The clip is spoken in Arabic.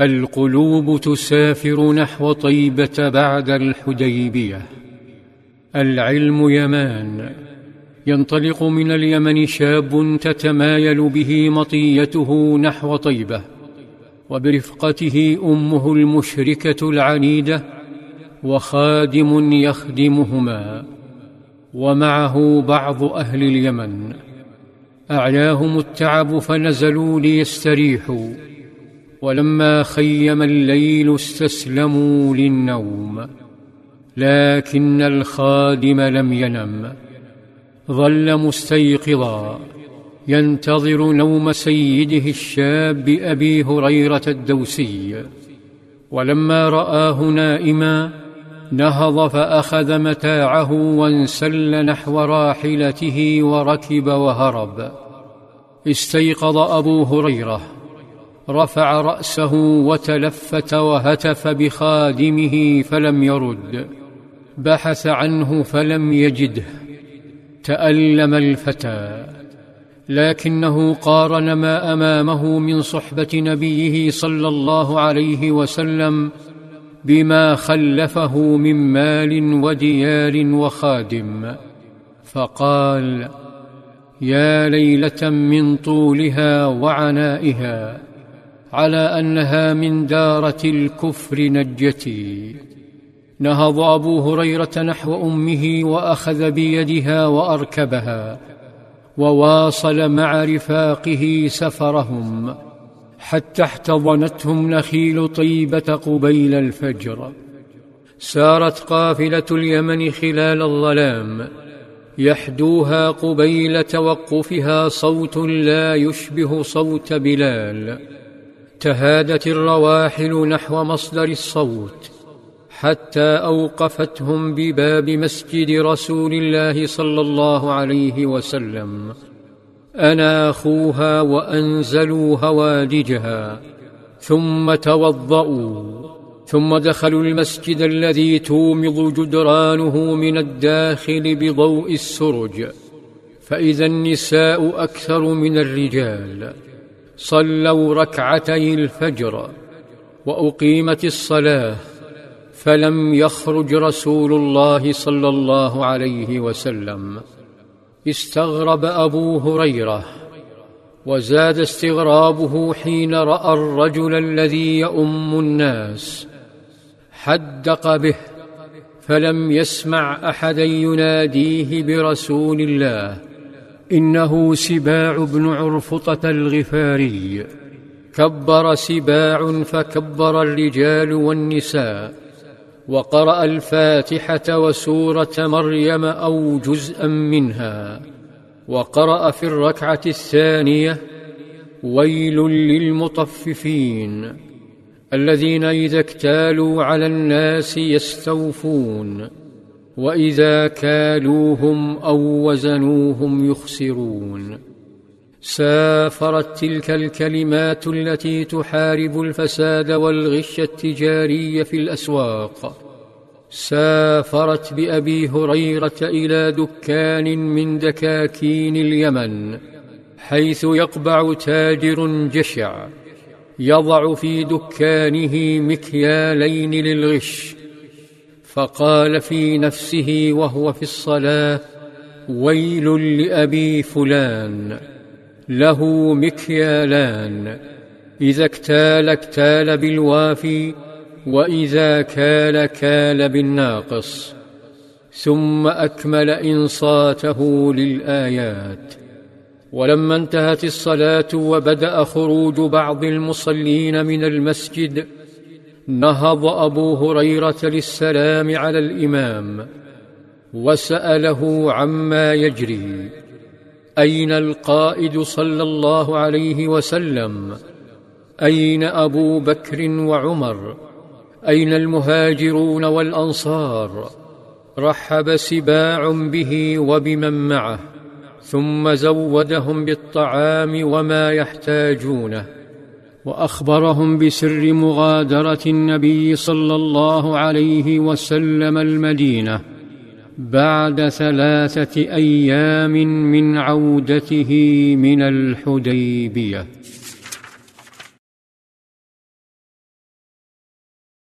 القلوب تسافر نحو طيبة بعد الحديبية. العلم يمان. ينطلق من اليمن شاب تتمايل به مطيته نحو طيبة وبرفقته أمه المشركة العنيدة وخادم يخدمهما. ومعه بعض أهل اليمن. اعياهم التعب فنزلوا ليستريحوا. ولما خيم الليل استسلموا للنوم لكن الخادم لم ينم. ظل مستيقظا ينتظر نوم سيده الشاب أبي هريرة الدوسي. ولما رآه نائما نهض فأخذ متاعه وانسل نحو راحلته وركب وهرب. استيقظ أبو هريرة. رفع رأسه وتلفت وهتف بخادمه فلم يرد. بحث عنه فلم يجده. تألم الفتى. لكنه قارن ما أمامه من صحبة نبيه صلى الله عليه وسلم بما خلفه من مال وديار وخادم. فقال يا ليلة من طولها وعنائها على أنها من دارة الكفر نجتي نهض أبو هريرة نحو أمه وأخذ بيدها وأركبها وواصل مع رفاقه سفرهم حتى احتضنتهم نخيل طيبة قبيل الفجر. سارت قافلة اليمن خلال الظلام. يحدوها قبيل توقفها صوت لا يشبه صوت بلال. تهادت الرواحل نحو مصدر الصوت حتى أوقفتهم بباب مسجد رسول الله صلى الله عليه وسلم. أناخوها وأنزلوا هوادجها ثم توضاوا ثم دخلوا المسجد الذي تومض جدرانه من الداخل بضوء السرج. فإذا النساء أكثر من الرجال. صلوا ركعتي الفجر وأقيمت الصلاة فلم يخرج رسول الله صلى الله عليه وسلم. استغرب أبو هريرة وزاد استغرابه حين رأى الرجل الذي يؤم الناس. حدق به فلم يسمع أحدا يناديه برسول الله. إنه سباع بن عرفطة الغفاري. كبر سباع فكبر الرجال والنساء. وقرأ الفاتحة وسورة مريم أو جزءا منها. وقرأ في الركعة الثانية ويل للمطففين الذين إذا اكتالوا على الناس يستوفون وإذا كالوهم أو وزنوهم يخسرون. سافرت تلك الكلمات التي تحارب الفساد والغش التجاري في الأسواق. سافرت بأبي هريرة إلى دكان من دكاكين اليمن حيث يقبع تاجر جشع يضع في دكانه مكيالين للغش فقال في نفسه وهو في الصلاة ويل لأبي فلان له مكيالان إذا اكتال اكتال بالوافي وإذا كال كال بالناقص ثم أكمل إنصاته للآيات. ولما انتهت الصلاة وبدأ خروج بعض المصلين من المسجد نهض أبو هريرة للسلام على الإمام وسأله عما يجري. أين القائد صلى الله عليه وسلم؟ أين أبو بكر وعمر؟ أين المهاجرون والأنصار؟ رحب سباع به وبمن معه ثم زودهم بالطعام وما يحتاجونه. وأخبرهم بسر مغادرة النبي صلى الله عليه وسلم المدينة بعد ثلاثة أيام من عودته من الحديبية.